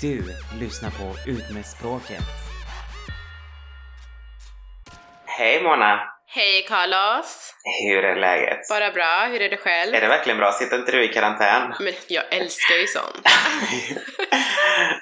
Du lyssnar på Ut med språket. Hej Mona! Hej Carlos! Hur är läget? Bara bra, hur är det själv? Är det verkligen bra? Sitter inte du i karantän? Men jag älskar ju sånt.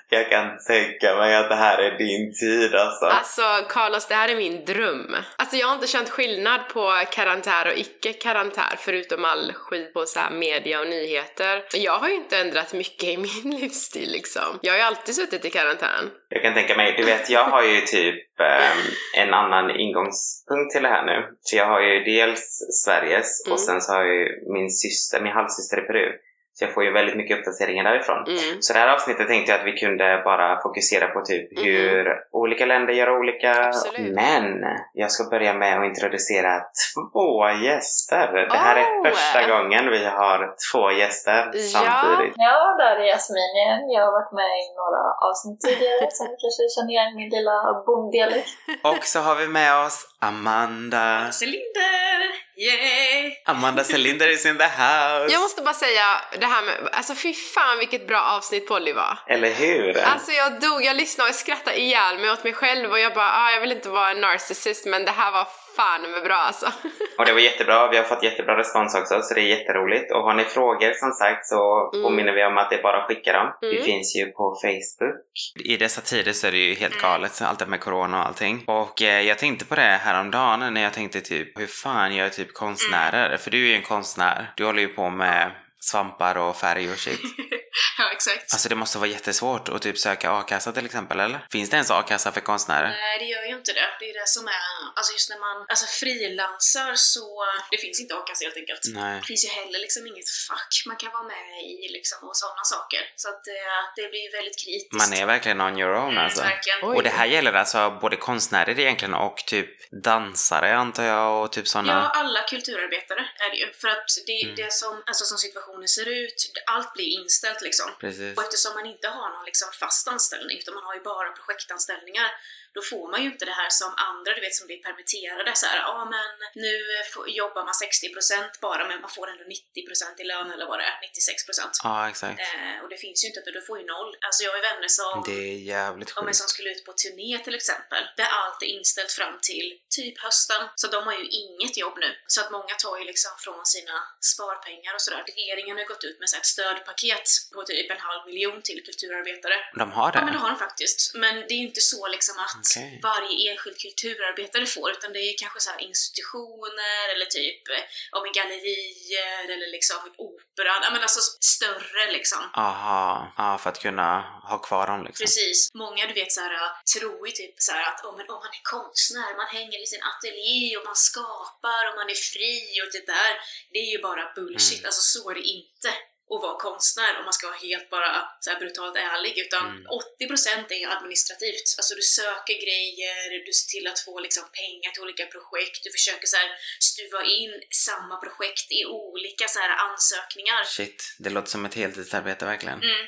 jag kan tänka mig att det här är din tid alltså. Alltså Carlos, det här är min dröm. Alltså jag har inte känt skillnad på karantär och icke karantär förutom all skit på så här media och nyheter. Jag har ju inte ändrat mycket i min livsstil liksom. Jag har ju alltid suttit i karantän. Jag kan tänka mig, du vet jag har ju typ eh, en annan ingångspunkt till det här nu. Så jag har ju dels Sveriges Mm. och sen så har jag ju min syster, min halvsyster i Peru. Så jag får ju väldigt mycket uppdateringar därifrån. Mm. Så det här avsnittet tänkte jag att vi kunde bara fokusera på typ Mhm. hur olika länder gör olika. Absolut. Men jag ska börja med att introducera två gäster. Det här är Oh! första gången vi har två gäster Ja. samtidigt. Ja, där är Jasmin igen. Jag har varit med i några avsnitt tidigare, så ni kanske känner igen min lilla bonddialekt. Och så har vi med oss Amanda. Cylinder! Yay! Amanda Selinder is in the house. Jag måste bara säga det här med, alltså fy fan vilket bra avsnitt Polly var. Eller hur? Alltså jag dog, jag lyssnade och jag skrattade ihjäl mig åt mig själv och jag bara ah, jag vill inte vara en narcissist men det här var fan med bra alltså. Och det var jättebra. Vi har fått jättebra respons också, så det är jätteroligt. Och har ni frågor som sagt så Mm. påminner vi om att det är bara att skicka dem. Vi Mm. finns ju på Facebook. I dessa tider så är det ju helt Mm. galet, så allt det med corona och allting. Och eh, jag tänkte på det häromdagen när jag tänkte typ, hur fan gör typ konstnärer? Mm. För du är ju en konstnär. Du håller ju på med svampar och färg och shit. ja, exakt. Alltså det måste vara jättesvårt att typ söka a-kassa till exempel, eller? Finns det ens a-kassa för konstnärer? Nej, det gör ju inte det. Det är det som är... Alltså just när man alltså frilansar så... Det finns inte a-kassa helt enkelt. Nej. Det finns ju heller liksom inget fack man kan vara med i liksom och sådana saker. Så att det, det blir ju väldigt kritiskt. Man är verkligen on your own Mm, alltså. verkligen. Oj. Och det här gäller alltså både konstnärer egentligen och typ dansare antar jag och typ sådana. Ja, alla kulturarbetare är det ju. För att det, Mm. det som, alltså som situationen ser ut, allt blir inställt liksom. Precis. Och eftersom man inte har någon liksom fast anställning, utan man har ju bara projektanställningar, då får man ju inte det här som andra, du vet, som blir permitterade. Så här, ja men nu får, jobbar man 60% bara, men man får ändå 90% i lön eller vad det är, 96%. Ja, exakt. Eh, och det finns ju inte, du får ju noll. Alltså jag har vänner som, Det är jävligt ja, sjukt. som skulle ut på turné till exempel, där allt är inställt fram till typ hösten. Så de har ju inget jobb nu. Så att många tar ju liksom från sina sparpengar och sådär. Regeringen har gått ut med så ett stödpaket på typ en halv miljon till kulturarbetare. De har det? Ja men det har de faktiskt. Men det är ju inte så liksom att Okej. varje enskild kulturarbetare får, utan det är ju kanske så institutioner eller typ ja, men gallerier eller liksom operan. Ja men alltså större liksom. Aha, ja, för att kunna ha kvar dem liksom. Precis. Många du vet så här, tror ju typ så här att men, om man är konstnär, man hänger i sin ateljé och man skapar och man är fri och det där, det är ju bara bullshit. Mm. Alltså så är det inte att vara konstnär om man ska vara helt bara så brutalt ärlig utan Mm. 80% är administrativt. Alltså du söker grejer, du ser till att få liksom pengar till olika projekt, du försöker så här stuva in samma projekt i olika så här ansökningar. Shit, det låter som ett heltidsarbete verkligen. Mm,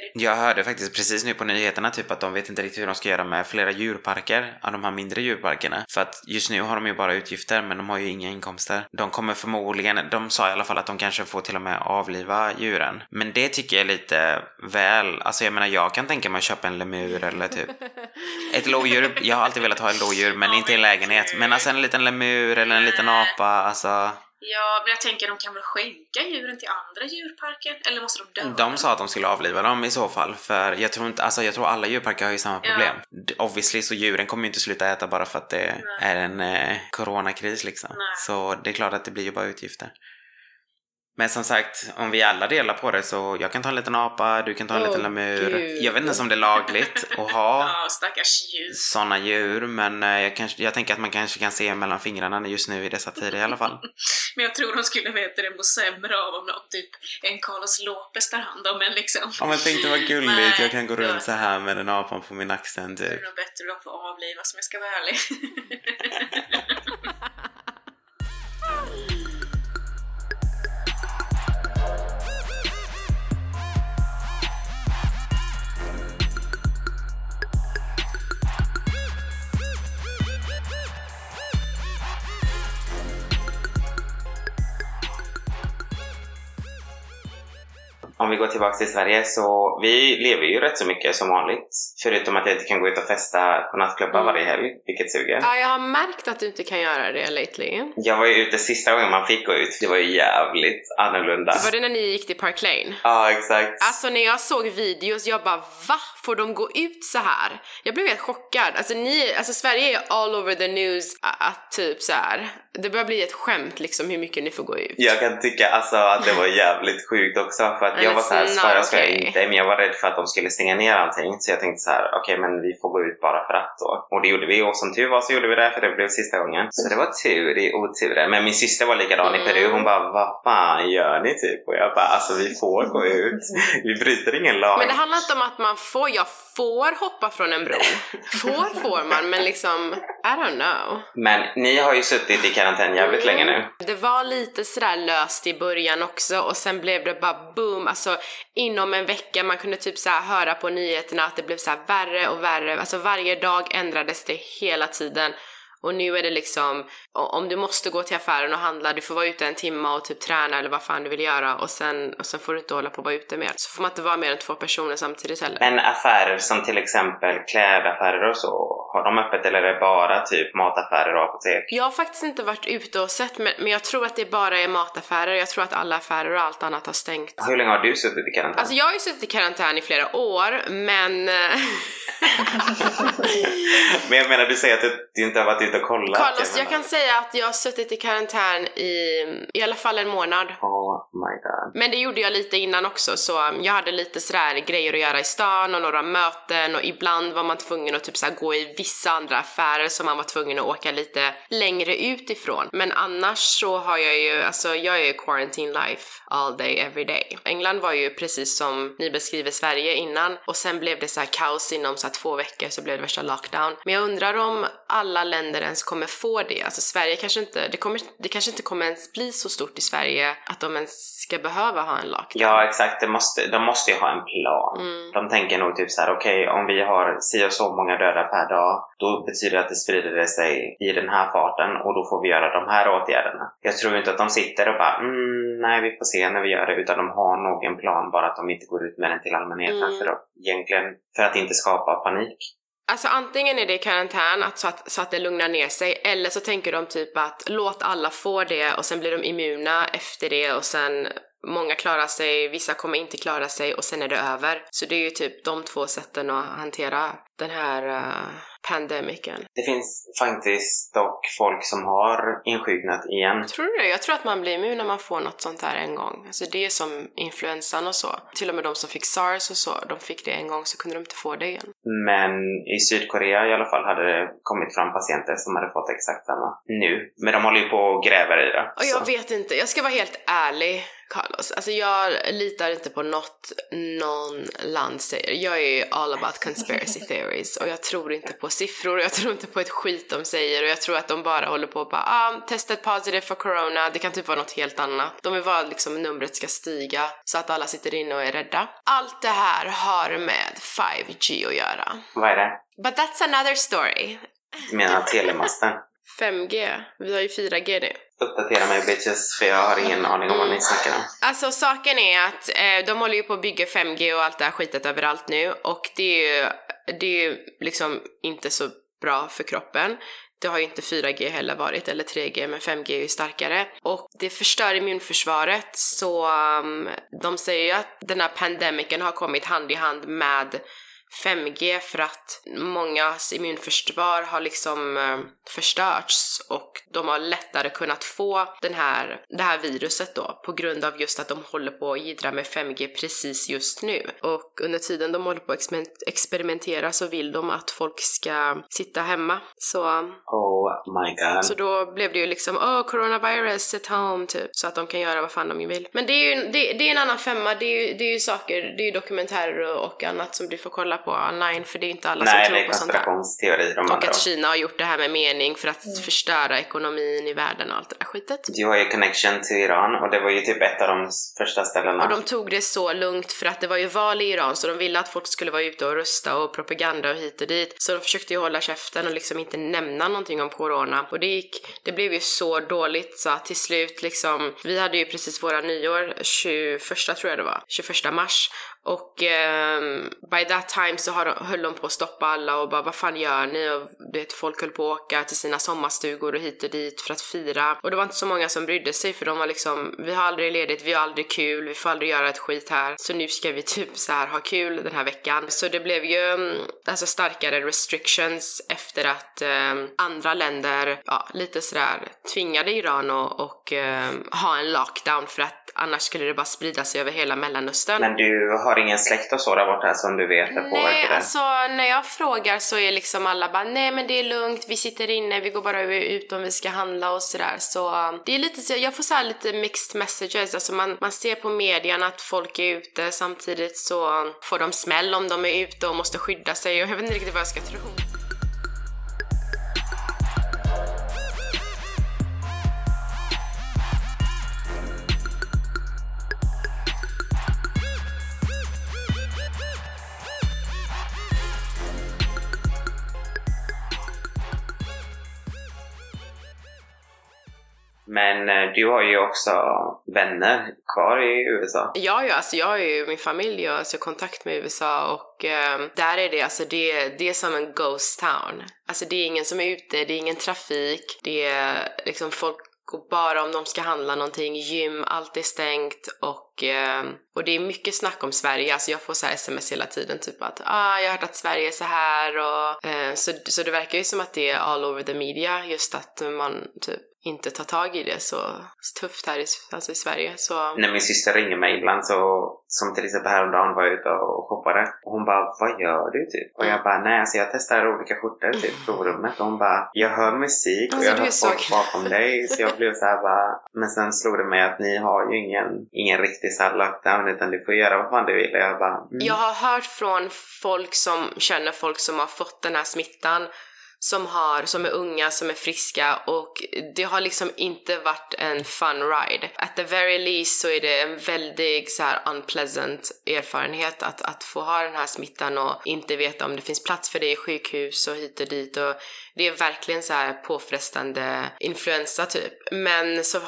det. Jag hörde faktiskt precis nu på nyheterna typ att de vet inte riktigt hur de ska göra med flera djurparker, av de här mindre djurparkerna. För att just nu har de ju bara utgifter men de har ju inga inkomster. De kommer förmodligen, de sa i alla fall att de kanske får till och med avliva djuren. Men det tycker jag är lite väl, alltså jag menar jag kan tänka mig att köpa en lemur eller typ ett lodjur. Jag har alltid velat ha ett lodjur men inte i en lägenhet. Men alltså en liten lemur eller en liten apa, alltså. Ja, men jag tänker de kan väl skänka djuren till andra djurparker? Eller måste de döda De sa att de skulle avliva dem i så fall, för jag tror inte, alltså jag tror alla djurparker har ju samma Ja. problem. D- Obviously så djuren kommer ju inte sluta äta bara för att det Nej. är en eh, coronakris liksom. Nej. Så det är klart att det blir ju bara utgifter. Men som sagt, om vi alla delar på det så jag kan ta en liten apa, du kan ta en Åh, liten lemur. Gud. Jag vet inte ens om det är lagligt att ha stackars djur. sådana djur, men eh, jag, kanske, jag tänker att man kanske kan se mellan fingrarna just nu i dessa tider i alla fall. Men jag tror de skulle veta det må sämre av om någon typ en Carlos Lopez tar hand om en liksom. Ja men tänk dig vad gulligt, Nej, jag kan gå runt då- så här med den apan på min axel Det är typ. nog bättre att få avlivas om jag ska vara ärlig. om vi går tillbaka till Sverige så vi lever ju rätt så mycket som vanligt. Förutom att jag inte kan gå ut och festa på nattklubbar mm. varje helg, vilket suger. Ja, jag har märkt att du inte kan göra det lately. Jag var ju ute sista gången man fick gå ut. Det var ju jävligt annorlunda. Var det när ni gick till Park Lane? Ja, exakt. Alltså när jag såg videos, jag bara VA? Får de gå ut så här? Jag blev helt chockad. Alltså, ni, alltså Sverige är all over the news att typ så här. det börjar bli ett skämt liksom hur mycket ni får gå ut. Jag kan tycka alltså att det var jävligt sjukt också för att jag var såhär, ska jag, ska jag okay. inte? Men jag var rädd för att de skulle stänga ner allting så jag tänkte så här: okej men vi får gå ut bara för att då. Och det gjorde vi och som tur var så gjorde vi det för det blev sista gången. Så det var tur i oturen. Men min syster var likadan i Peru, hon bara vad fan gör ni typ? Och jag bara alltså vi får gå ut. Vi bryter ingen lag. Men det handlar inte om att man får, jag får hoppa från en bro. Får får man, men liksom, I don't know. Men ni har ju suttit i karantän jävligt länge nu. Det var lite sådär löst i början också och sen blev det bara boom, alltså inom en vecka, man kunde typ så höra på nyheterna att det blev så värre och värre, alltså varje dag ändrades det hela tiden. Och nu är det liksom, om du måste gå till affären och handla, du får vara ute en timme och typ träna eller vad fan du vill göra och sen, och sen får du inte hålla på att vara ute mer. Så får man inte vara mer än två personer samtidigt heller. Men affärer som till exempel klädaffärer och så, har de öppet eller är det bara typ mataffärer och apotek? Jag har faktiskt inte varit ute och sett, men, men jag tror att det bara är mataffärer. Jag tror att alla affärer och allt annat har stängt. Hur länge har du suttit i karantän? Alltså jag har ju suttit i karantän i flera år, men... eh, Men jag menar, du säger att du inte har varit ute och kollat. Carlos, jag menar- kan säga att jag har suttit i karantän i i alla fall en månad. Oh my god. Men det gjorde jag lite innan också, så jag hade lite sådär grejer att göra i stan och några möten och ibland var man tvungen att typ gå i vissa andra affärer som man var tvungen att åka lite längre utifrån. Men annars så har jag ju, alltså jag är ju quarantine life all day every day. England var ju precis som ni beskriver Sverige innan och sen blev det så här kaos inom så två veckor så blev det värsta lockdown. Men jag undrar om alla länder ens kommer få det. Alltså Sverige kanske inte, det, kommer, det kanske inte kommer ens bli så stort i Sverige att de ens ska behöva ha en lockdown. Ja, exakt. Det måste, de måste ju ha en plan. Mm. De tänker nog typ så här: okej, om vi har si och så många döda per dag, då betyder det att det sprider det sig i den här farten och då får vi göra de här åtgärderna. Jag tror inte att de sitter och bara, mm, nej, vi får se när vi gör det, utan de har nog en plan, bara att de inte går ut med den till allmänheten Mm. för att, egentligen för att inte skapa panik. Alltså antingen är det karantän att, så, att, så att det lugnar ner sig eller så tänker de typ att låt alla få det och sen blir de immuna efter det och sen många klarar sig, vissa kommer inte klara sig och sen är det över. Så det är ju typ de två sätten att hantera den här uh, pandemicen. Det finns faktiskt dock folk som har insjuknat igen. Tror du det? Jag tror att man blir immun när man får något sånt här en gång. Alltså det är som influensan och så. Till och med de som fick sars och så, de fick det en gång så kunde de inte få det igen. Men i Sydkorea i alla fall hade det kommit fram patienter som hade fått exakt samma nu. Men de håller ju på och gräver i det. Och jag så. vet inte, jag ska vara helt ärlig Carlos. Alltså jag litar inte på något någon land säger. Jag är ju all about conspiracy theories och jag tror inte på siffror, jag tror inte på ett skit de säger och jag tror att de bara håller på och bara ah, testat positive för corona, det kan typ vara något helt annat. De vill bara liksom numret ska stiga så att alla sitter inne och är rädda. Allt det här har med 5G att göra. Vad är det? But that's another story. Du menar telemasten? 5G, vi har ju 4G nu. Uppdatera mig bitches, för jag har ingen aning om vad ni snackar om. Alltså saken är att eh, de håller ju på att bygga 5G och allt det här skitet överallt nu och det är ju, det är ju liksom inte så bra för kroppen. Det har ju inte 4G heller varit, eller 3G, men 5G är ju starkare. Och det förstör immunförsvaret, så um, de säger ju att den här pandemicen har kommit hand i hand med 5G för att mångas immunförsvar har liksom eh, förstörts och de har lättare kunnat få den här, det här viruset då på grund av just att de håller på att jiddra med 5G precis just nu. Och under tiden de håller på att exper- experimentera så vill de att folk ska sitta hemma. Så, Oh my god. så då blev det ju liksom oh coronavirus, sit home typ. Så att de kan göra vad fan de vill. Men det är ju det, det är en annan femma, det är ju, det är ju saker, det är ju dokumentärer och annat som du får kolla på på online för det är inte alla Nej, som tror på sånt där. Och att Kina har gjort det här med mening för att Mm. förstöra ekonomin i världen och allt det där skitet. Du har ju connection till Iran och det var ju typ ett av de första ställena. Och de tog det så lugnt för att det var ju val i Iran så de ville att folk skulle vara ute och rösta och propaganda och hit och dit. Så de försökte ju hålla käften och liksom inte nämna någonting om corona. Och det gick, det blev ju så dåligt så att till slut liksom, vi hade ju precis våra nyår, 21 tror jag det var, 21 mars. Och ehm, by that time så har de, höll de på att stoppa alla och bara vad fan gör ni? Och du vet, folk höll på att åka till sina sommarstugor och hit och dit för att fira. Och det var inte så många som brydde sig för de var liksom, vi har aldrig ledigt, vi har aldrig kul, vi får aldrig göra ett skit här. Så nu ska vi typ så här ha kul den här veckan. Så det blev ju mm, alltså starkare restrictions efter att ehm, andra länder, ja lite sådär tvingade Iran att och, ehm, ha en lockdown för att annars skulle det bara sprida sig över hela mellanöstern. Men du har ingen släkt och så där borta som du vet är Nej, påverkade? alltså när jag frågar så är liksom alla bara nej men det är lugnt, vi sitter inne, vi går bara ut om vi ska handla och sådär. Så um, det är lite så, jag får så här lite mixed messages, alltså man, man ser på medien att folk är ute samtidigt så får de smäll om de är ute och måste skydda sig och jag vet inte riktigt vad jag ska tro. Men eh, du har ju också vänner kvar i USA. Ja, ja, alltså jag har ju min familj, och alltså kontakt med USA och eh, där är det alltså det, det är som en ghost town. Alltså det är ingen som är ute, det är ingen trafik, det är liksom folk går bara om de ska handla någonting, gym, allt är stängt och, eh, och det är mycket snack om Sverige, alltså jag får så här sms hela tiden typ att ah, jag har hört att Sverige är så här och eh, så, så det verkar ju som att det är all over the media just att man typ inte tar tag i det så tufft här i, alltså i Sverige så När min syster ringer mig ibland så, som till exempel häromdagen var jag ute och shoppade. Och hon bara Vad gör du? typ? Och jag bara nej alltså jag testar olika skjortor typ i provrummet och hon bara Jag hör musik och Alltså, jag hör så folk bakom dig. Så jag blev såhär bara Men sen slog det mig att ni har ju ingen, ingen riktig så här lockdown utan du får göra vad fan du vill. Och jag bara mm. Jag har hört från folk som känner folk som har fått den här smittan som har, som är unga, som är friska och det har liksom inte varit en fun ride. At the very least så är det en väldigt så här unpleasant erfarenhet att, att få ha den här smittan och inte veta om det finns plats för dig i sjukhus och hit och dit och det är verkligen så här påfrestande influensa typ. Men så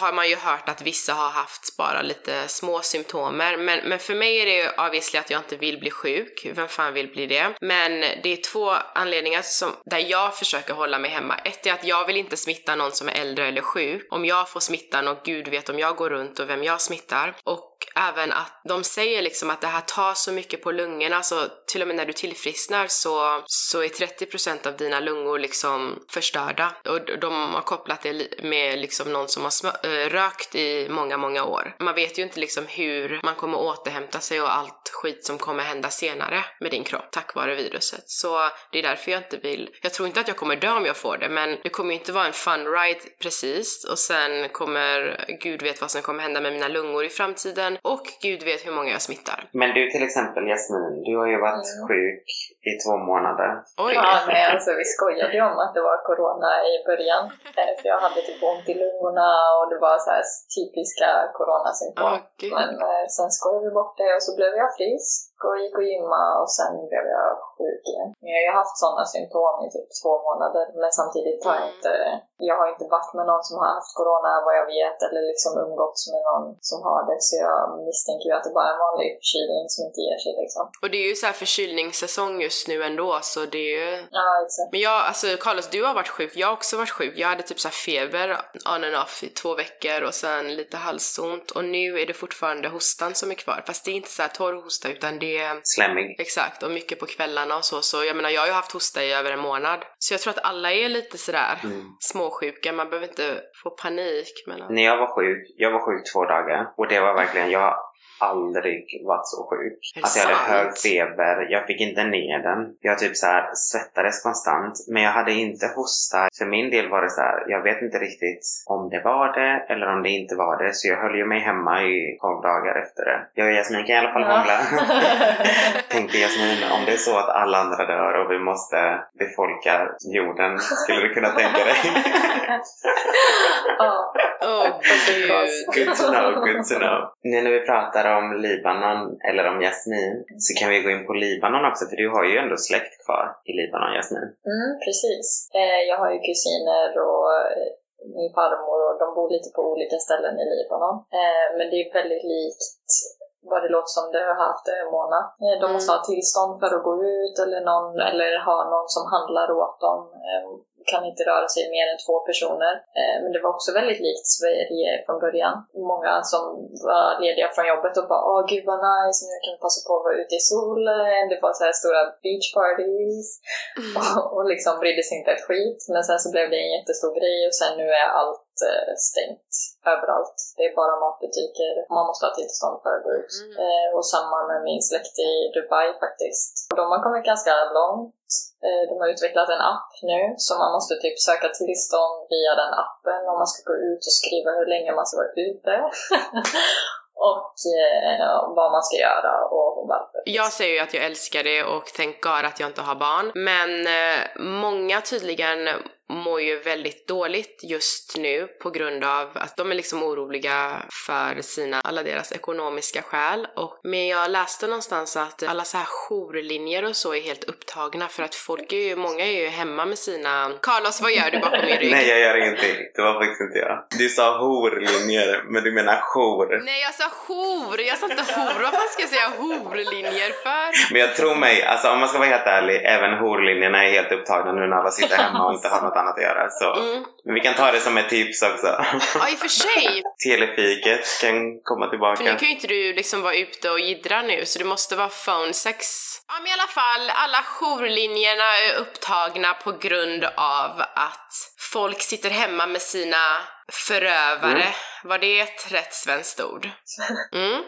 har man ju hört att vissa har haft bara lite små symptomer. Men, men för mig är det ju obviously att jag inte vill bli sjuk. Vem fan vill bli det? Men det är två anledningar som, där jag försöker hålla mig hemma. Ett är att jag vill inte smitta någon som är äldre eller sjuk. Om jag får smittan och gud vet om jag går runt och vem jag smittar. Och även att de säger liksom att det här tar så mycket på lungorna så till och med när du tillfrisknar så, så är 30% av dina lungor liksom förstörda. Och de har kopplat det med liksom någon som har eh, rökt i många, många år. Man vet ju inte liksom hur man kommer återhämta sig och allt skit som kommer hända senare med din kropp tack vare viruset. Så det är därför jag inte vill, jag tror inte att jag kommer dö om jag får det men det kommer ju inte vara en fun ride precis och sen kommer, gud vet vad som kommer hända med mina lungor i framtiden och gud vet hur många jag smittar. Men du till exempel Jasmin, du har ju varit Mm. sjuk i två månader. Oj! Ja, men alltså vi skojade om att det var corona i början. Eh, För jag hade typ ont i lungorna och det var så här typiska coronasymptom. Gud. Men eh, sen skojade vi bort det och så blev jag frisk och gick och gymma och sen blev jag sjuk igen. Men jag har haft sådana symptom i typ två månader men samtidigt har jag Mm. inte, jag har inte varit med någon som har haft corona vad jag vet eller liksom umgåtts med någon som har det så jag misstänker ju att det bara är en vanlig förkylning som inte ger sig liksom. Och det är ju så här förkylningssäsong just nu ändå så det är ju Ja, exakt. Men jag, alltså Carlos, du har varit sjuk, jag har också varit sjuk. Jag hade typ så här feber on and off i två veckor och sen lite halsont och nu är det fortfarande hostan som är kvar. Fast det är inte så här torr hosta utan det är Slemmig. exakt och mycket på kvällarna och så. Så jag menar, jag har ju haft hosta i över en månad. Så jag tror att alla är lite sådär Mm. småsjuka, man behöver inte få panik. Men När jag var sjuk, jag var sjuk två dagar och det var verkligen, jag aldrig varit så sjuk. Alltså jag hade hög feber, jag fick inte ner den. Jag typ så här svettades konstant, men jag hade inte hosta. För min del var det så här, jag vet inte riktigt om det var det eller om det inte var det, så jag höll ju mig hemma i 12 dagar efter det. Jag och Jasmin kan i alla fall Ja. hångla. Tänkte Jasmin, om det är så att alla andra dör och vi måste befolka jorden, skulle du kunna tänka dig? ja. Gud. Good to know, good to know. Nu när vi pratar om Libanon, eller om Jasmin, så kan vi gå in på Libanon också, för du har ju ändå släkt kvar i Libanon, Jasmin. Mm, precis. Eh, jag har ju kusiner och eh, min farmor och de bor lite på olika ställen i Libanon. Eh, men det är väldigt likt vad det låter som du har haft Ömona. De måste ha tillstånd för att gå ut eller, någon, eller ha någon som handlar åt dem. Kan inte röra sig mer än två personer. Eh, men det var också väldigt likt Sverige från början. Många som var lediga från jobbet och bara åh gud vad nice, nu kan vi passa på att vara ute i solen. Det var så här stora beach parties och, och liksom brydde sig inte ett skit. Men sen så blev det en jättestor grej och sen nu är allt eh, stängt överallt. Det är bara matbutiker. Man måste ha tillstånd för att gå ut. Mm. Eh, och samma med min släkt i Dubai faktiskt. Och de har kommit ganska långt. Eh, de har utvecklat en app nu så man måste typ söka tillstånd via den appen om man ska gå ut och skriva hur länge man ska vara ute. och eh, vad man ska göra och varför. Jag säger ju att jag älskar det och tänk God att jag inte har barn. Men eh, många tydligen mår ju väldigt dåligt just nu på grund av att de är liksom oroliga för sina, alla deras ekonomiska skäl. Och, men jag läste någonstans att alla så här jourlinjer och så är helt upptagna för att folk är ju, många är ju hemma med sina... Carlos, vad gör du bakom min rygg? Nej, jag gör ingenting. Det var faktiskt inte jag. Du sa horlinjer, men du menar jour. Nej, jag sa jour! Jag sa inte hor. Fan ska jag säga horlinjer för? Men jag tror mig, alltså om man ska vara helt ärlig, även horlinjerna är helt upptagna nu när alla sitter hemma och inte har något annat att göra. Så. Mm. Men vi kan ta det som ett tips också. Ja, i och för sig. Telefiket kan komma För tillbaka. nu kan ju inte du liksom vara ute och jiddra nu, så det måste vara phone sex. Ja, men i alla fall, alla jourlinjerna är upptagna på grund av att folk sitter hemma med sina förövare. Mm. Var det ett rätt svenskt ord? Mm.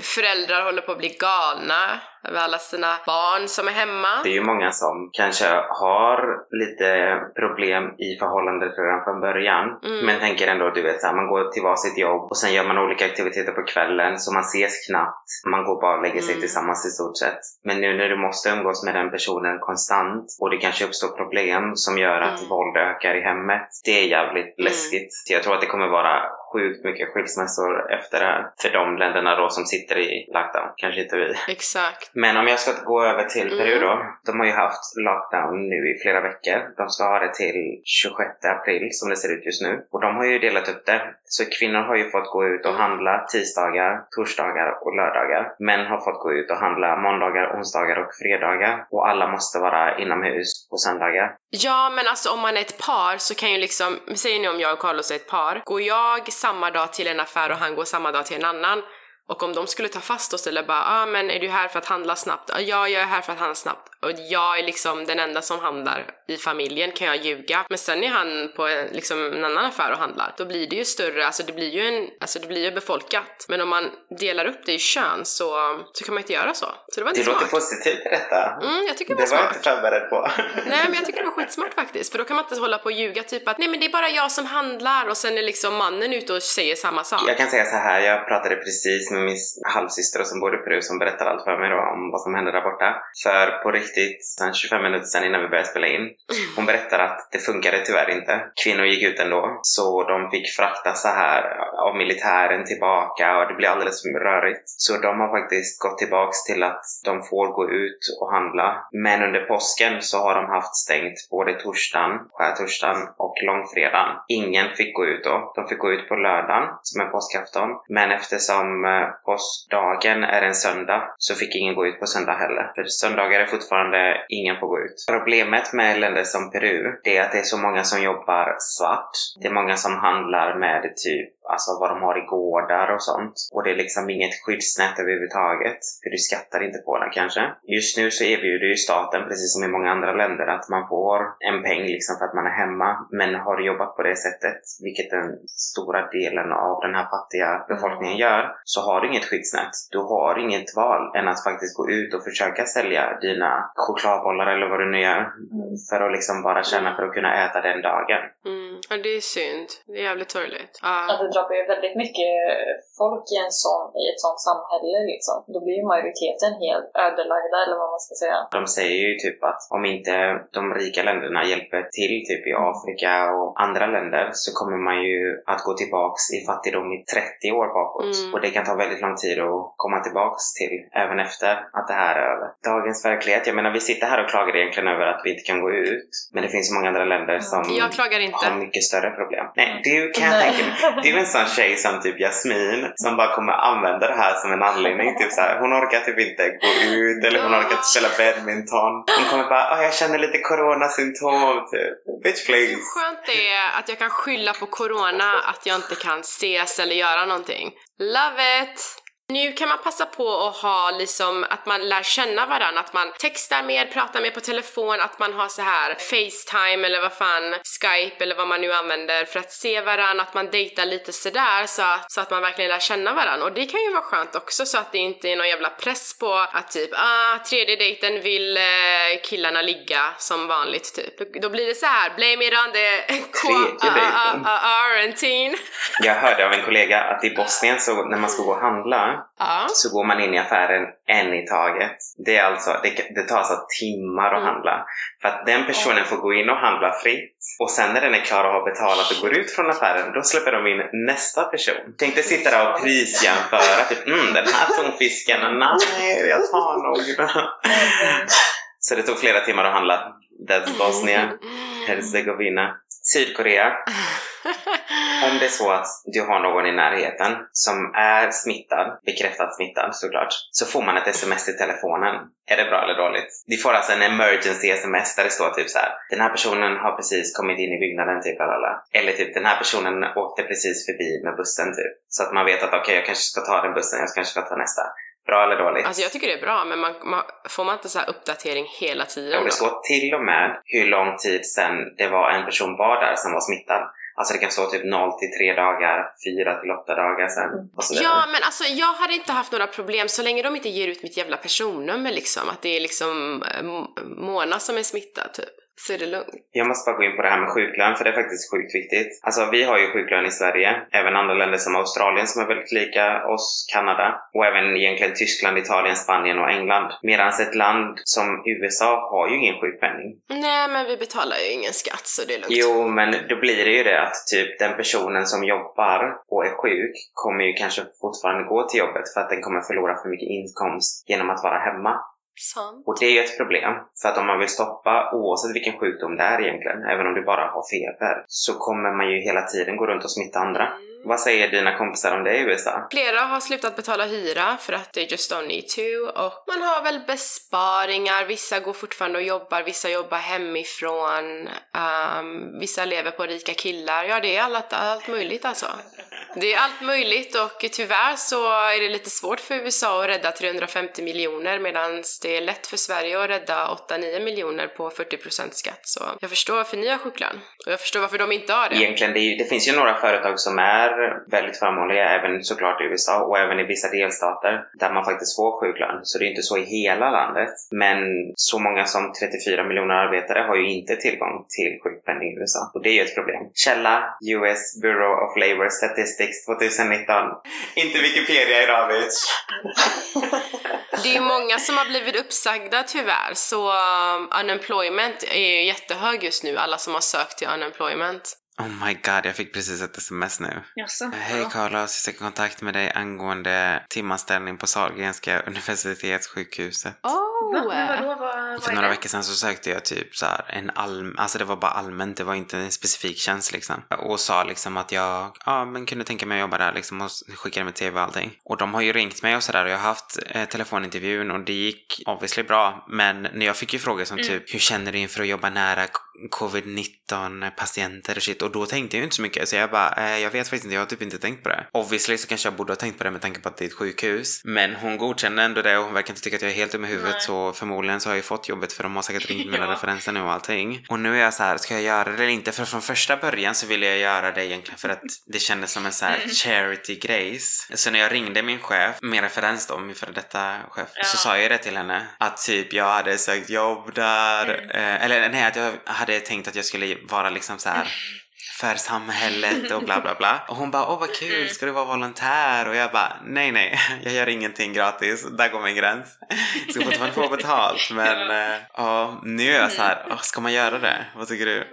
Föräldrar håller på att bli galna över alla sina barn som är hemma. Det är ju många som kanske har lite problem i förhållandet redan från början. Mm. Men tänker ändå, du vet, så här, man går till varsitt jobb och sen gör man olika aktiviteter på kvällen så man ses knappt. Man går bara och lägger sig Mm. tillsammans i stort sett. Men nu när du måste umgås med den personen konstant och det kanske uppstår problem som gör att Mm. våld ökar i hemmet. Det är jävligt Mm. läskigt. Jag tror att det kommer vara sjukt mycket skilsmässor efter det här. För de länderna då som sitter i lockdown. Kanske inte vi. Exakt. Men om jag ska gå över till Mm. Peru då. De har ju haft lockdown nu i flera veckor. De ska ha det till 26 april som det ser ut just nu. Och de har ju delat upp det. Så kvinnor har ju fått gå ut och handla tisdagar, torsdagar och lördagar. Män har fått gå ut och handla måndagar, onsdagar och fredagar. Och alla måste vara inomhus på söndagar. Ja, men alltså om man är ett par så kan ju liksom, säger ni om jag och Carlos är ett par, går jag samma dag till en affär och han går samma dag till en annan och om de skulle ta fast oss eller bara ah, men är du här för att handla snabbt? "Ja, Ja, jag är här för att handla snabbt. Och jag är liksom den enda som handlar i familjen kan jag ljuga. Men sen är han på en, liksom en annan affär och handlar. Då blir det ju större, alltså det blir ju en, alltså det blir ju befolkat. Men om man delar upp det i kön så, så kan man inte göra så. Så det var Det inte låter smart. positivt i detta. Mm, jag tycker det det var var jag smart. inte förberedd på. Nej men jag tycker det var skitsmart faktiskt, för då kan man inte hålla på och ljuga typ att nej men det är bara jag som handlar och sen är liksom mannen ute och säger samma sak. Jag kan säga så här, jag pratade precis med min halvsyster som bor i Peru som berättade allt för mig då om vad som hände där borta. För på riktigt, sen 25 minuter sen innan vi började spela in, hon berättade att det funkade tyvärr inte. Kvinnor gick ut ändå, så de fick frakta så här av militären tillbaka och det blev alldeles för rörigt. Så de har faktiskt gått tillbaks till att de får gå ut och handla. Men under påsken så har de haft stängt både torsdagen, skärtorsdagen och långfredagen. Ingen fick gå ut då. De fick gå ut på lördagen, som är påskafton. Men eftersom eh, påskdagen är en söndag så fick ingen gå ut på söndag heller. För söndagar är fortfarande fortfarande ingen får gå ut. Problemet med länder som Peru, det är att det är så många som jobbar svart. Det är många som handlar med typ alltså vad de har i gårdar och sånt. Och det är liksom inget skyddsnät överhuvudtaget. För du skattar inte på det kanske. Just nu så erbjuder ju staten, precis som i många andra länder, att man får en peng liksom för att man är hemma. Men har du jobbat på det sättet, vilket den stora delen av den här fattiga befolkningen gör, så har du inget skyddsnät. Du har inget val än att faktiskt gå ut och försöka sälja dina chokladbollar eller vad du nu gör. För att liksom bara känna för att kunna äta den dagen. Mm. Ja, det är synd. Det är jävligt sorgligt. Ja. Att det drabbar ju väldigt mycket folk i, en sån, i ett sånt samhälle liksom. Då blir ju majoriteten helt ödelagda eller vad man ska säga. De säger ju typ att om inte de rika länderna hjälper till typ i Afrika och andra länder så kommer man ju att gå tillbaks i fattigdom i 30 år bakåt. Mm. Och det kan ta väldigt lång tid att komma tillbaks till även efter att det här är över. Dagens verklighet, jag menar vi sitter här och klagar egentligen över att vi inte kan gå ut. Men det finns så många andra länder som Jag klagar inte. har mycket större problem. Nej, du kan jag tänka mig. Du är en sån tjej som typ Jasmin som bara kommer använda det här som en anledning. Typ så här, hon orkar typ inte gå ut eller hon orkar inte spela badminton. Hon kommer bara "Ah, jag känner lite coronasymptom typ. Bitch Hur please. skönt det är att jag kan skylla på corona att jag inte kan ses eller göra någonting. Love it! Nu kan man passa på att ha liksom att man lär känna varandra, att man textar mer, pratar mer på telefon, att man har så här Facetime eller vad fan, Skype eller vad man nu använder för att se varandra, att man dejtar lite sådär så, så att man verkligen lär känna varandra. Och det kan ju vara skönt också så att det inte är någon jävla press på att typ ah, tredje dejten vill eh, killarna ligga som vanligt typ. Då, blir det så här, blame it on the quarantine. Jag hörde av en kollega att i Bosnien så när man ska gå och handla Ja. så går man in i affären en i taget. Det, är alltså, det, det tar alltså timmar att Mm. handla. För att den personen får gå in och handla fritt och sen när den är klar och har betalat och går ut från affären då släpper de in nästa person. Tänkte sitta där och prisjämföra. Typ, mm, den här tonfisken, nej jag tar nog. Så det tog flera timmar att handla. That's Bosnia, Herzegovina. Sydkorea, om det är så att du har någon i närheten som är smittad, bekräftat smittad såklart, så får man ett sms till telefonen. Är det bra eller dåligt? Vi får alltså en emergency sms där det står typ så här. Den här personen har precis kommit in i byggnaden, typ. Lalala. Eller typ den här personen åkte precis förbi med bussen, typ. Så att man vet att okej, jag kanske ska ta den bussen, jag kanske ska ta nästa. Bra eller dåligt? Alltså jag tycker det är bra, men man, man, får man inte så här uppdatering hela tiden Och det står till och med hur lång tid sedan det var en person var där som var smittad. Alltså det kan stå typ 0 till 3 dagar, 4 till 8 dagar sen och så vidare. Ja, men alltså jag hade inte haft några problem så länge de inte ger ut mitt jävla personnummer liksom. Att det är liksom eh, Mona som är smittad typ. Så är det lugnt. Jag måste bara gå in på det här med sjuklön, för det är faktiskt sjukt viktigt. Alltså, vi har ju sjuklön i Sverige, även andra länder som Australien som är väldigt lika oss, Kanada, och även egentligen Tyskland, Italien, Spanien och England. Medan ett land som USA har ju ingen sjukpenning. Nej, men vi betalar ju ingen skatt så det är lugnt. Jo, men då blir det ju det att typ den personen som jobbar och är sjuk kommer ju kanske fortfarande gå till jobbet för att den kommer förlora för mycket inkomst genom att vara hemma. Sant. Och det är ju ett problem. För att om man vill stoppa, oavsett vilken sjukdom det är egentligen, även om du bara har feber, så kommer man ju hela tiden gå runt och smitta andra. Mm. Vad säger dina kompisar om det i USA? Flera har slutat betala hyra för att they just don't need to och man har väl besparingar, vissa går fortfarande och jobbar, vissa jobbar hemifrån, ehm, vissa lever på rika killar, ja det är allt, allt möjligt alltså. Det är allt möjligt och tyvärr så är det lite svårt för USA att rädda 350 miljoner medan det är lätt för Sverige att rädda 8-9 miljoner på 40% skatt. Så jag förstår varför ni har sjuklön. Och jag förstår varför de inte har det. Egentligen, det, är det finns ju några företag som är väldigt förmånliga, även såklart i USA och även i vissa delstater där man faktiskt får sjuklön. Så det är inte så i hela landet. Men så många som 34 miljoner arbetare har ju inte tillgång till sjukpenning i USA. Och det är ju ett problem. Källa US Bureau of Labor Statistics 2019. Inte Wikipedia idag bitch. Det är många som har blivit uppsagda tyvärr, så um, unemployment är jättehög just nu, alla som har sökt till unemployment. Oh my god, jag fick precis ett sms nu. Jaså? Hej Carlos, jag söker kontakt med dig angående timanställning på Sahlgrenska universitetssjukhuset. Oh! Va? Vadå? Vad... vad För är några det? veckor sedan så sökte jag typ så här en allm... Alltså det var bara allmänt, det var inte en specifik tjänst liksom. Och sa liksom att jag, ja men kunde tänka mig att jobba där liksom och skickade med TV och allting. Och de har ju ringt mig och sådär och jag har haft eh, telefonintervjun och det gick obviously bra. Men när jag fick ju frågor som typ, hur känner du inför att jobba nära k- covid-19 patienter och shit? Och då tänkte jag inte så mycket. Så jag bara, eh, jag vet faktiskt inte, jag har typ inte tänkt på det. Obviously så kanske jag borde ha tänkt på det med tanke på att det är ett sjukhus. Men hon godkände ändå det och hon verkar inte tycka att jag är helt dum i huvudet Nej. så förmodligen så har jag ju fått jobbet för de har säkert ringt mina Ja. referenser nu och allting. Och nu är jag så här, ska jag göra det eller inte? För från första början så ville jag göra det egentligen för att det kändes som en så här charity grejs. Så när jag ringde min chef, min referens då, min före detta chef, Ja. så sa jag det till henne att typ jag hade sökt jobb där, eh, eller nej att jag hade tänkt att jag skulle vara liksom så här för samhället och bla bla bla. Och hon bara åh vad kul, ska du vara volontär? Och jag bara nej nej, jag gör ingenting gratis, där går min gräns. Jag ska fortfarande få betalt men eh, ja, nu är jag så här, åh, ska man göra det? Vad tycker du?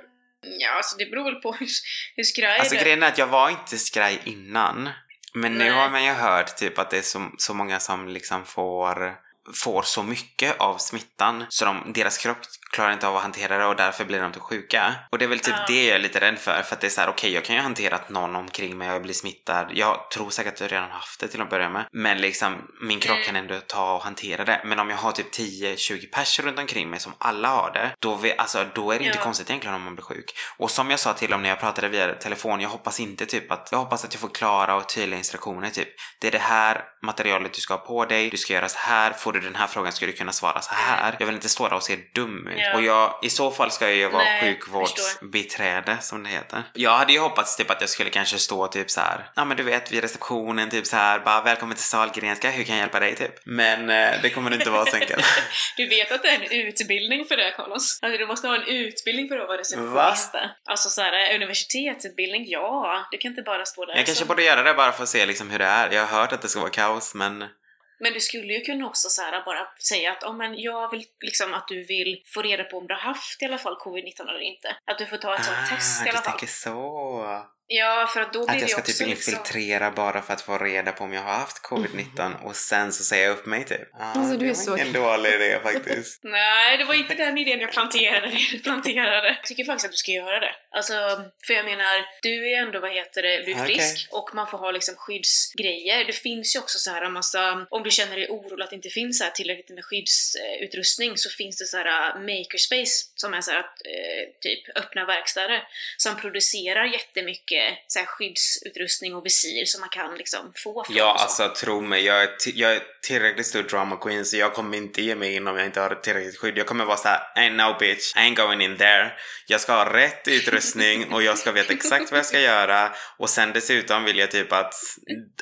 Ja, alltså det beror väl på hur, hur skraj Alltså det grejen är att jag var inte skraj innan. Men nu Nej. har man ju hört typ att det är så, så många som liksom får, får så mycket av smittan så de, deras kropp klarar inte av att hantera det och därför blir de typ sjuka. Och det är väl typ Ja. det jag är lite rädd för för att det är så här: okej jag kan ju hantera att någon omkring mig jag blir smittad. Jag tror säkert att jag redan haft det till att börja med. Men liksom min kropp Mm. kan ändå ta och hantera det. Men om jag har typ 10-20 personer runt omkring mig som alla har det, då, vi, alltså, då är det inte Ja. konstigt egentligen om man blir sjuk. Och som jag sa till dem när jag pratade via telefon, jag hoppas inte typ att, jag hoppas att jag får klara och tydliga instruktioner typ. Det är det här materialet du ska ha på dig, du ska göra så här, får du den här frågan ska du kunna svara så här. Jag vill inte stå där och se dum ut. Ja. Och jag, i så fall ska jag ju vara Nej, sjukvårdsbiträde som det heter. Jag hade ju hoppats typ att jag skulle kanske stå typ så här. ja men du vet vid receptionen typ så här. bara välkommen till Sahlgrenska, hur kan jag hjälpa dig typ? Men eh, det kommer inte vara så enkelt. Du vet att det är en utbildning för det, Carlos? Alltså, du måste ha en utbildning för att vara receptionist. Alltså såhär, universitetsutbildning, ja. Du kan inte bara stå där Jag kanske så. borde göra det bara för att se liksom hur det är. Jag har hört att det ska vara kaos men Men du skulle ju kunna också så här, bara säga att oh, men jag vill liksom att du vill få reda på om du har haft i alla fall covid-19 eller inte. Att du får ta ett sånt test i du alla fall. tänker så. Ja, för att då blir Att jag ska typ liksom... infiltrera bara för att få reda på om jag har haft covid-19 och sen så säger jag upp mig typ. Ja, Alltså, du det är var så- ingen dålig idé faktiskt. Nej, det var inte den idén jag planterade. planterade. Jag tycker faktiskt att du ska göra det. Alltså, för jag menar, du är ändå, vad heter det, du är frisk och man får ha liksom skyddsgrejer. Det finns ju också så här en massa, om du känner dig orolig att det inte finns så här tillräckligt med skyddsutrustning så finns det så här äh, makerspace som är så här att, eh, typ öppna verkstäder som producerar jättemycket så här skyddsutrustning och visir som man kan liksom få från Ja, så. alltså tro mig, jag är, jag är tillräckligt stor drama queen så jag kommer inte ge mig in om jag inte har tillräckligt skydd. Jag kommer vara såhär, ain't no bitch, I ain't going in there. Jag ska ha rätt utrustning och jag ska veta exakt vad jag ska göra och sen dessutom vill jag typ att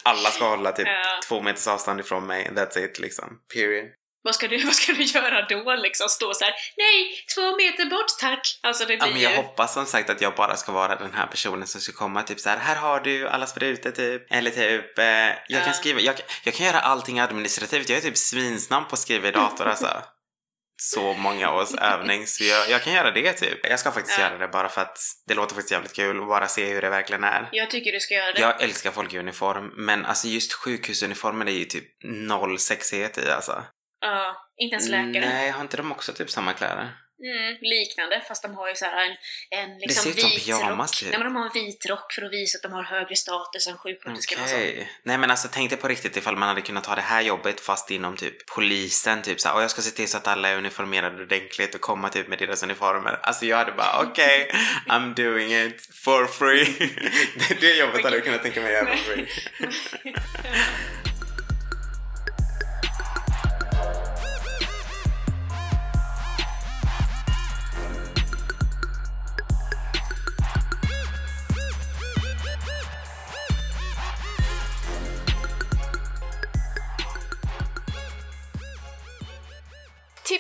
alla ska hålla typ Ja. två meters avstånd ifrån mig. That's it liksom. Period. Vad ska, du, vad ska du göra då liksom? Stå så här: nej, två meter bort tack! Alltså det Ja, blir men jag ju... hoppas som sagt att jag bara ska vara den här personen som ska komma typ så här. här har du alla sprutor typ. Eller typ, eh, jag Ja. kan skriva, jag, jag kan göra allting administrativt. Jag är typ svinsnabb på att skriva i dator alltså. Så många års övning, så jag, jag kan göra det typ. Jag ska faktiskt Ja. göra det bara för att det låter faktiskt jävligt kul och bara se hur det verkligen är. Jag tycker du ska göra det. Jag älskar folk i uniform, men alltså just sjukhusuniformen är ju typ noll sexighet i alltså. Ja, inte ens läkare. Nej, har inte de också typ samma kläder? Mm, liknande, fast de har ju så här en, en liksom ser ut som vit pyjamas, rock. typ. Nej men de har en vit rock för att visa att de har högre status än sjuksköterskorna. Okej. Nej men alltså tänk dig på riktigt ifall man hade kunnat ta det här jobbet fast inom typ polisen typ såhär och jag ska se till så att alla är uniformerade ordentligt och komma typ med deras uniformer. Alltså jag hade bara okej, I'm doing it for free. det, det jobbet hade jag kunnat tänka mig göra for free.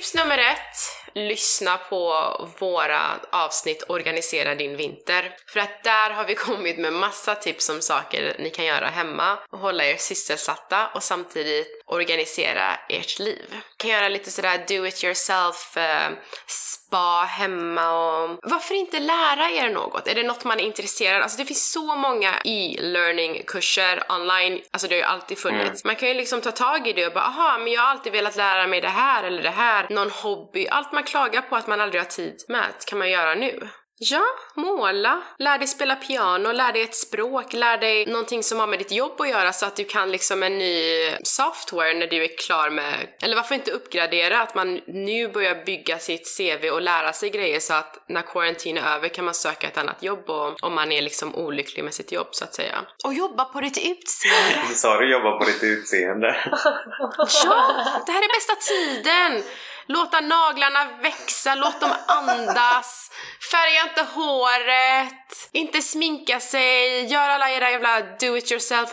Tips nummer ett. Lyssna på våra avsnitt Organisera din vinter. För att där har vi kommit med massa tips om saker ni kan göra hemma och hålla er sysselsatta och samtidigt organisera ert liv. Kan göra lite sådär do it yourself, eh, spa hemma och varför inte lära er något? Är det något man är intresserad av? Alltså det finns så många e-learning kurser online, alltså det har ju alltid funnits. Man kan ju liksom ta tag i det och bara aha, men jag har alltid velat lära mig det här eller det här, någon hobby, allt man klagar på att man aldrig har tid med kan man göra nu. Ja, måla, lär dig spela piano, lär dig ett språk, lär dig någonting som har med ditt jobb att göra så att du kan liksom en ny software när du är klar med, eller varför inte uppgradera att man nu börjar bygga sitt CV och lära sig grejer så att när quarantine är över kan man söka ett annat jobb och, om man är liksom olycklig med sitt jobb så att säga. Och jobba på ditt utseende. Sa du jobba på ditt utseende? Ja, det här är bästa tiden! Låta naglarna växa, låt dem andas, färga inte håret, inte sminka sig, gör alla era jävla do it yourself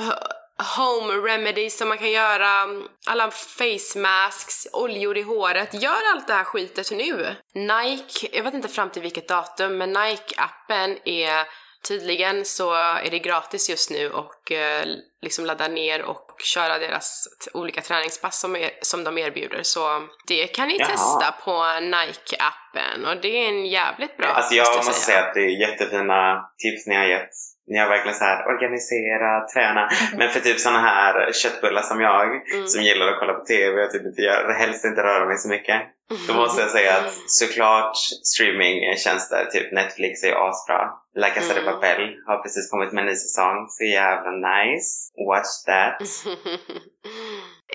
home remedies som man kan göra, alla face masks, oljor i håret. Gör allt det här skitet nu! Nike, jag vet inte fram till vilket datum, men Nike-appen är tydligen så är det gratis just nu och eh, liksom ladda ner och köra deras olika träningspass som, är, som de erbjuder. Så det kan ni Jaha. testa på Nike-appen och det är en jävligt bra Alltså jag måste säga. säga att det är jättefina tips ni har gett. Ni har verkligen så här organisera, träna. Men för typ såna här köttbullar som jag, Mm. som gillar att kolla på TV och typ inte gör, helst inte röra mig så mycket. Då måste jag säga att såklart streamingtjänster, typ Netflix är ju asbra. La Casa de Mm. Papel har precis kommit med en ny säsong, så jävla nice. Watch that.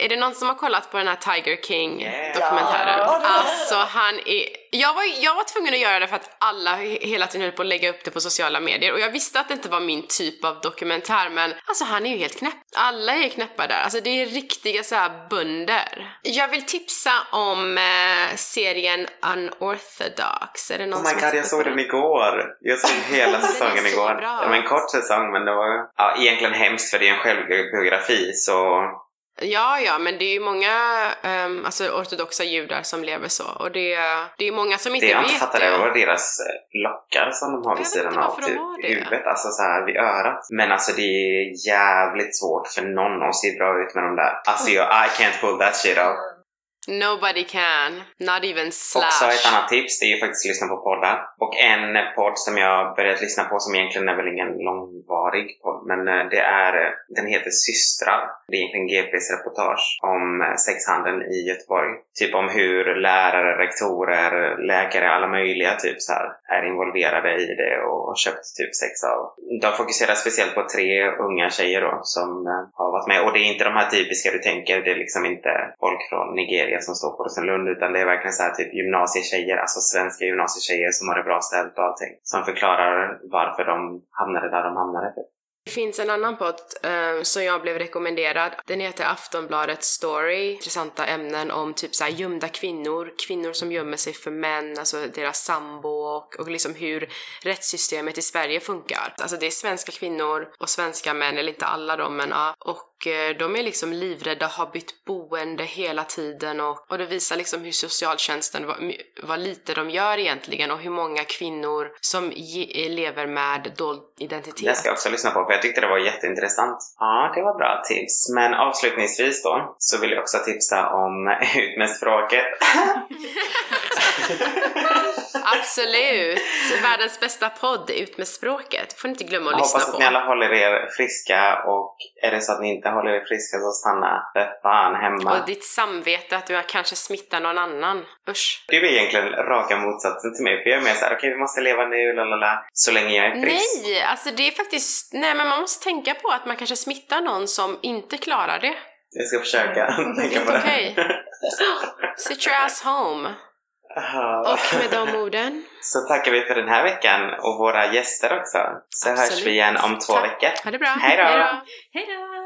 Är det någon som har kollat på den här Tiger King Yeah. dokumentären? Ja. Alltså han är... Jag var, jag var tvungen att göra det för att alla he- hela tiden höll på att lägga upp det på sociala medier och jag visste att det inte var min typ av dokumentär men alltså han är ju helt knäpp. Alla är knäppa där, alltså det är riktiga så här bönder. Jag vill tipsa om eh, serien Unorthodox. Är det någon Oh my god, jag såg den igår. Jag såg hela säsongen igår. bra. Det var en kort säsong men det var ja, egentligen hemskt för det är en självbiografi så Ja, ja, men det är ju många um, alltså, ortodoxa judar som lever så och det, det är många som inte det jag vet inte fattade var deras eh, lockar som de har Jag vid sidan av de typ, det. huvudet, alltså så här vid örat. Men alltså det är jävligt svårt för någon att se bra ut med de där. Alltså jag, I can't pull that shit off. Nobody can, not even Också Slash. ett annat tips, det är ju faktiskt att lyssna på poddar. Och en podd som jag börjat lyssna på som egentligen är väl ingen långvarig podd, men eh, det är, eh, den heter Systrar. Det är egentligen GPs reportage om eh, sexhandeln i Göteborg. Typ om hur lärare, rektorer, läkare, alla möjliga typ så här, är involverade i det och köpt typ sex av. De fokuserar speciellt på tre unga tjejer då som har varit med. Och det är inte de här typiska du tänker, det är liksom inte folk från Nigeria som står på Rosenlund utan det är verkligen så här typ gymnasietjejer, alltså svenska gymnasietjejer som har det bra ställt och allting. Som förklarar varför de hamnade där de hamnade. Typ. Det finns en annan podd eh, som jag blev rekommenderad. Den heter Aftonbladet Story. Intressanta ämnen om typ så här gömda kvinnor, kvinnor som gömmer sig för män, alltså deras sambo och, och liksom hur rättssystemet i Sverige funkar. Alltså det är svenska kvinnor och svenska män, eller inte alla de men ja. Och de är liksom livrädda, har bytt boende hela tiden och, och det visar liksom hur socialtjänsten, vad, vad lite de gör egentligen och hur många kvinnor som ge, lever med dold identitet. Det ska jag också lyssna på för jag tyckte det var jätteintressant. Ja, det var bra tips. Men avslutningsvis då så vill jag också tipsa om Ut med språket. Absolut! Världens bästa podd, Ut med språket. får ni inte glömma att Jag hoppas lyssna att på. ni alla håller er friska och är det så att ni inte håller er friska så stanna för fan hemma. Och ditt samvete att du kanske smittar någon annan. Usch. Du är egentligen raka motsatsen till mig för jag är mer såhär, okej vi måste leva nu, lalala, så länge jag är frisk. Nej, alltså det är faktiskt... Nej, men man måste tänka på att man kanske smittar någon som inte klarar det. Jag ska försöka tänka på det. okej. Sit your ass home. Och med de orden, Så tackar vi för den här veckan och våra gäster också. Så hörs Absolut. vi igen om två Tack. veckor. ha det bra. Hej då. Hej då!